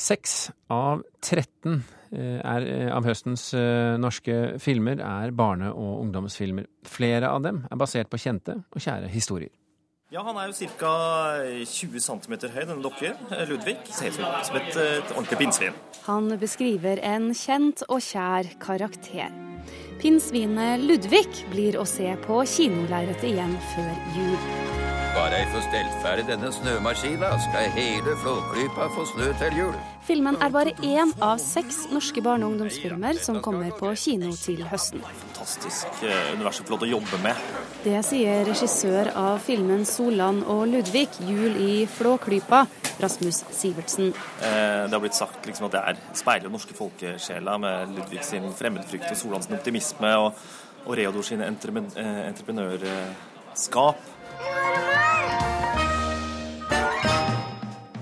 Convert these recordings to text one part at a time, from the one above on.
Seks av 13 eh, er, eh, av høstens eh, norske filmer er barne- og ungdomsfilmer. Flere av dem er basert på kjente og kjære historier. Ja, Han er jo ca. 20 cm høy, denne dokken. Ludvig. Ser ut som, som et, et ordentlig pinnsvin. Han beskriver en kjent og kjær karakter. Pinnsvinet Ludvig blir å se på kinolerretet igjen før jul. Bare jeg får stelt ferdig denne snømaskina, skal hele Flåklypa få snø til jul. Filmen er bare én av seks norske barne- og ungdomsfilmer som kommer på kino til høsten. Fantastisk eh, univers å få lov til å jobbe med. Det sier regissør av filmen 'Solan og Ludvig jul i Flåklypa', Rasmus Sivertsen. Eh, det har blitt sagt liksom at det er speiler den norske folkesjela med Ludvig sin fremmedfrykt og Solan sin optimisme og, og Reodor sine entrepren eh, entreprenørskap.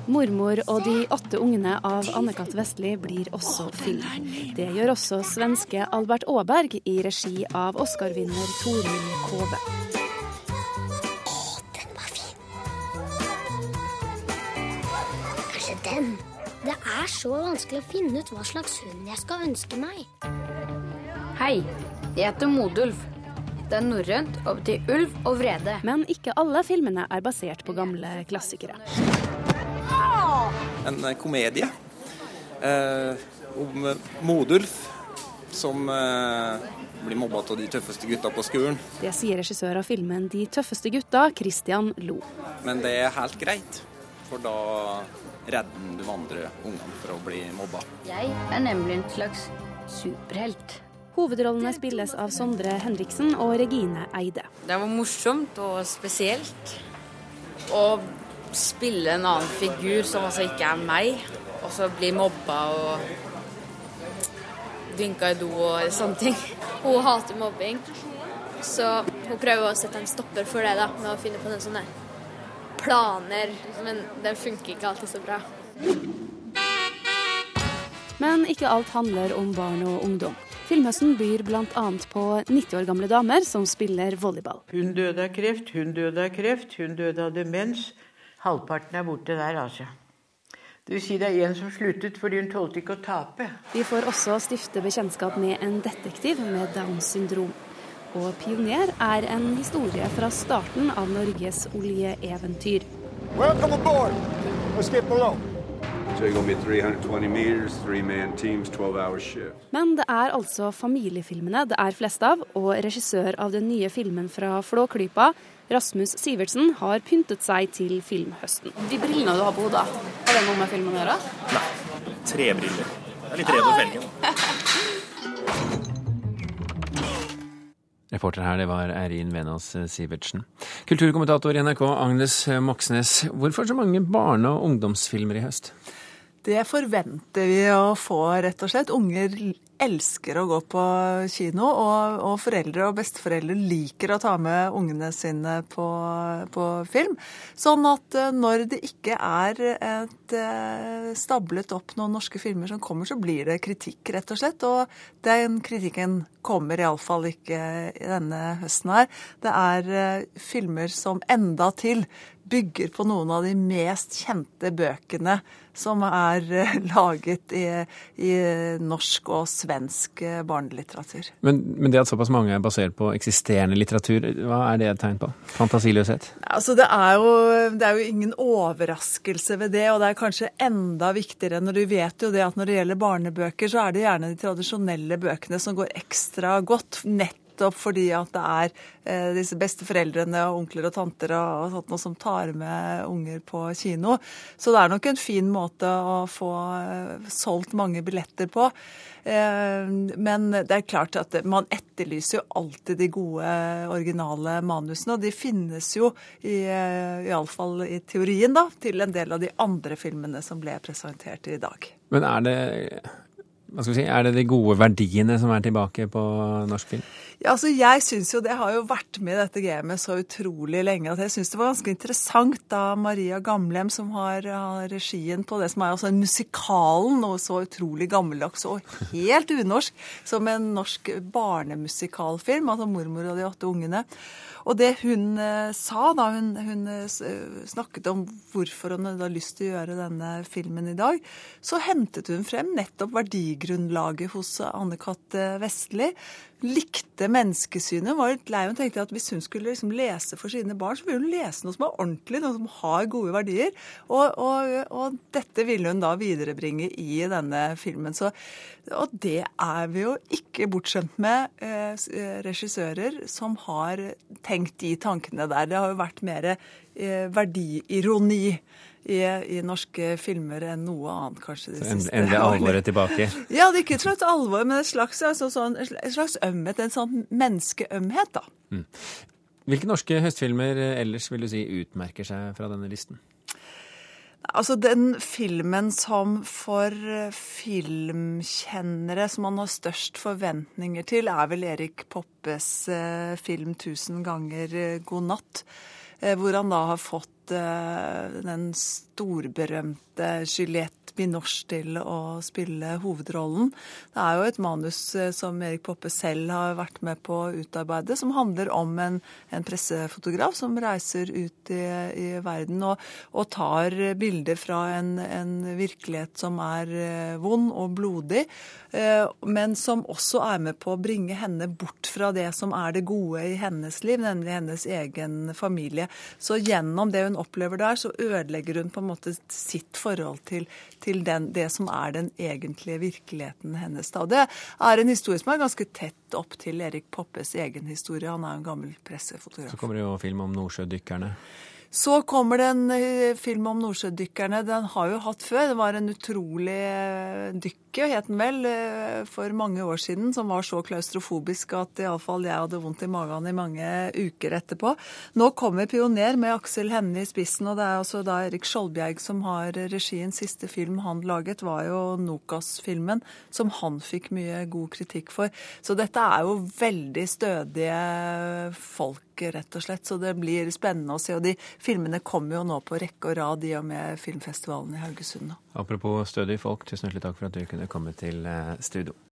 Mormor og de åtte ungene av Anne-Cath. Vestli blir også film. Det gjør også svenske Albert Aaberg i regi av Oscar-vinner Toril Kove. Den var fin. Kanskje den. Det er så vanskelig å finne ut hva slags hund jeg skal ønske meg. Hei, jeg heter Modulf. Det er norrønt og betyr ulv og vrede. Men ikke alle filmene er basert på gamle klassikere. En eh, komedie eh, om eh, Modulf som eh, blir mobba av de tøffeste gutta på skolen. Det sier regissør av filmen 'De tøffeste gutta', Christian Lo. Men det er helt greit, for da redder du andre ungene fra å bli mobba. Jeg er nemlig en slags superhelt. Hovedrollene spilles av Sondre Henriksen og Regine Eide. Det var morsomt og spesielt å spille en annen figur som altså ikke er meg, og så bli mobba og dynka i do og sånne ting. Hun hater mobbing, så hun prøver å sette en stopper for det da, med å finne på noen sånne planer, men den funker ikke alltid så bra. Men ikke alt handler om barn og ungdom. Filmhøsten byr bl.a. på 90 år gamle damer som spiller volleyball. Hun døde av kreft, hun døde av kreft, hun døde av demens. Halvparten er borte der, altså. Det vil si det er en som sluttet fordi hun tålte ikke å tape. Vi får også stifte bekjentskap med en detektiv med Downs syndrom. Og Pioner er en historie fra starten av Norges oljeeventyr. Welcome aboard. Let's get below. Men det er altså familiefilmene det er flest av, og regissør av den nye filmen fra Flåklypa, Rasmus Sivertsen, har pyntet seg til filmhøsten. De brillene du har på hodet, har det noe med filmen å gjøre? Nei. Tre briller. Jeg er litt redd for felgen. Reporter her, det var Eirin Venås Sivertsen. Kulturkommentator i NRK, Agnes Moxnes. Hvorfor så mange barne- og ungdomsfilmer i høst? Det forventer vi å få, rett og slett. Unger elsker å gå på kino, og, og foreldre og besteforeldre liker å ta med ungene sine på, på film. Sånn at eh, når det ikke er et eh, stablet opp noen norske filmer som kommer, så blir det kritikk, rett og slett. Og den kritikken kommer iallfall ikke denne høsten her. Det er eh, filmer som enda til bygger på noen av de mest kjente bøkene som er laget i, i norsk og svensk barnelitteratur. Men, men, det at såpass mange er basert på eksisterende litteratur, hva er det et tegn på? Fantasiløshet? Altså, det, er jo, det er jo ingen overraskelse ved det, og det er kanskje enda viktigere når du vet jo det at når det gjelder barnebøker, så er det gjerne de tradisjonelle bøkene som går ekstra godt. nett nettopp fordi at det er eh, disse besteforeldrene og onkler og tanter og, og sånt som tar med unger på kino. Så det er nok en fin måte å få eh, solgt mange billetter på. Eh, men det er klart at man etterlyser jo alltid de gode, originale manusene. Og de finnes jo, i, alle iallfall i teorien, da, til en del av de andre filmene som ble presentert i dag. Men er det hva skal vi si, Er det de gode verdiene som er tilbake på norsk film? Ja, altså Jeg syns jo det har jo vært med i dette gamet så utrolig lenge at jeg syns det var ganske interessant da Maria Gamlem, som har, regien på det som er altså en musikalen, noe så utrolig gammeldags og helt unorsk som en norsk barnemusikalfilm, altså 'Mormor og de åtte ungene'. Og det hun eh, sa da hun, hun snakket om hvorfor hun hadde lyst til å gjøre denne filmen i dag, så hentet hun frem nettopp verdigrunnlaget hos Anne-Kat. Vestli likte menneskesynet. var litt lei Hun tenkte at Hvis hun skulle liksom lese for sine barn, så ville hun lese noe som er ordentlig, noe som har gode verdier. Og, og, og dette ville hun da viderebringe i denne filmen. Så, og det er vi jo ikke bortskjemt med eh, eh regissører som har tenkt de tankene der. Det har jo vært mer verdiironi i, i, norske filmer enn noe annet, kanskje. det siste. Endelig alvoret tilbake? Ja, det er ikke et slags alvor, men et slags, altså, sånn, et slags ømhet. En sånn menneskeømhet, da. Mm. Hvilke norske høstfilmer ellers vil du si utmerker seg fra denne listen? Altså Den filmen som for filmkjennere som man har størst forventninger til, er vel Erik Poppes eh, film 'Tusen ganger eh, god natt', eh, hvor han da har fått den storberømte Juliette Binoche til å spille hovedrollen. Det er jo et manus eh, som Erik Poppe selv har vært med på å utarbeide, som handler om en, en pressefotograf som reiser ut i, i verden og, og, tar bilder fra en, en, virkelighet som er eh, vond og blodig, eh, men som også er med på å bringe henne bort fra det som er det gode i hennes liv, nemlig hennes egen familie. Så gjennom det hun opplever der, så ødelegger hun på en måte sitt forhold til, til den, det som er den egentlige virkeligheten hennes. Da. Det er en historie som er ganske tett opp til Erik Poppes egen historie. Han er en gammel pressefotograf. Så kommer det jo film om nordsjødykkerne. Så kommer det en eh, film om nordsjødykkerne. Den har jo hatt før. Det var en utrolig eh, dykke, het den vel, eh, for mange år siden, som var så klaustrofobisk at iallfall jeg hadde vondt i magen i mange uker etterpå. Nå kommer 'Pioner' med Aksel Hennie i spissen, og det er altså da Erik Skjoldbjerg som har regien. Siste film han laget, var jo Nokas-filmen, som han fikk mye god kritikk for. Så dette er jo veldig stødige folk rett og slett. Så det blir spennende å se. Og de filmene kommer jo nå på rekke og rad i og med filmfestivalen i Haugesund. Apropos stødige folk, tusen hjertelig takk for at du kunne komme til eh, studio.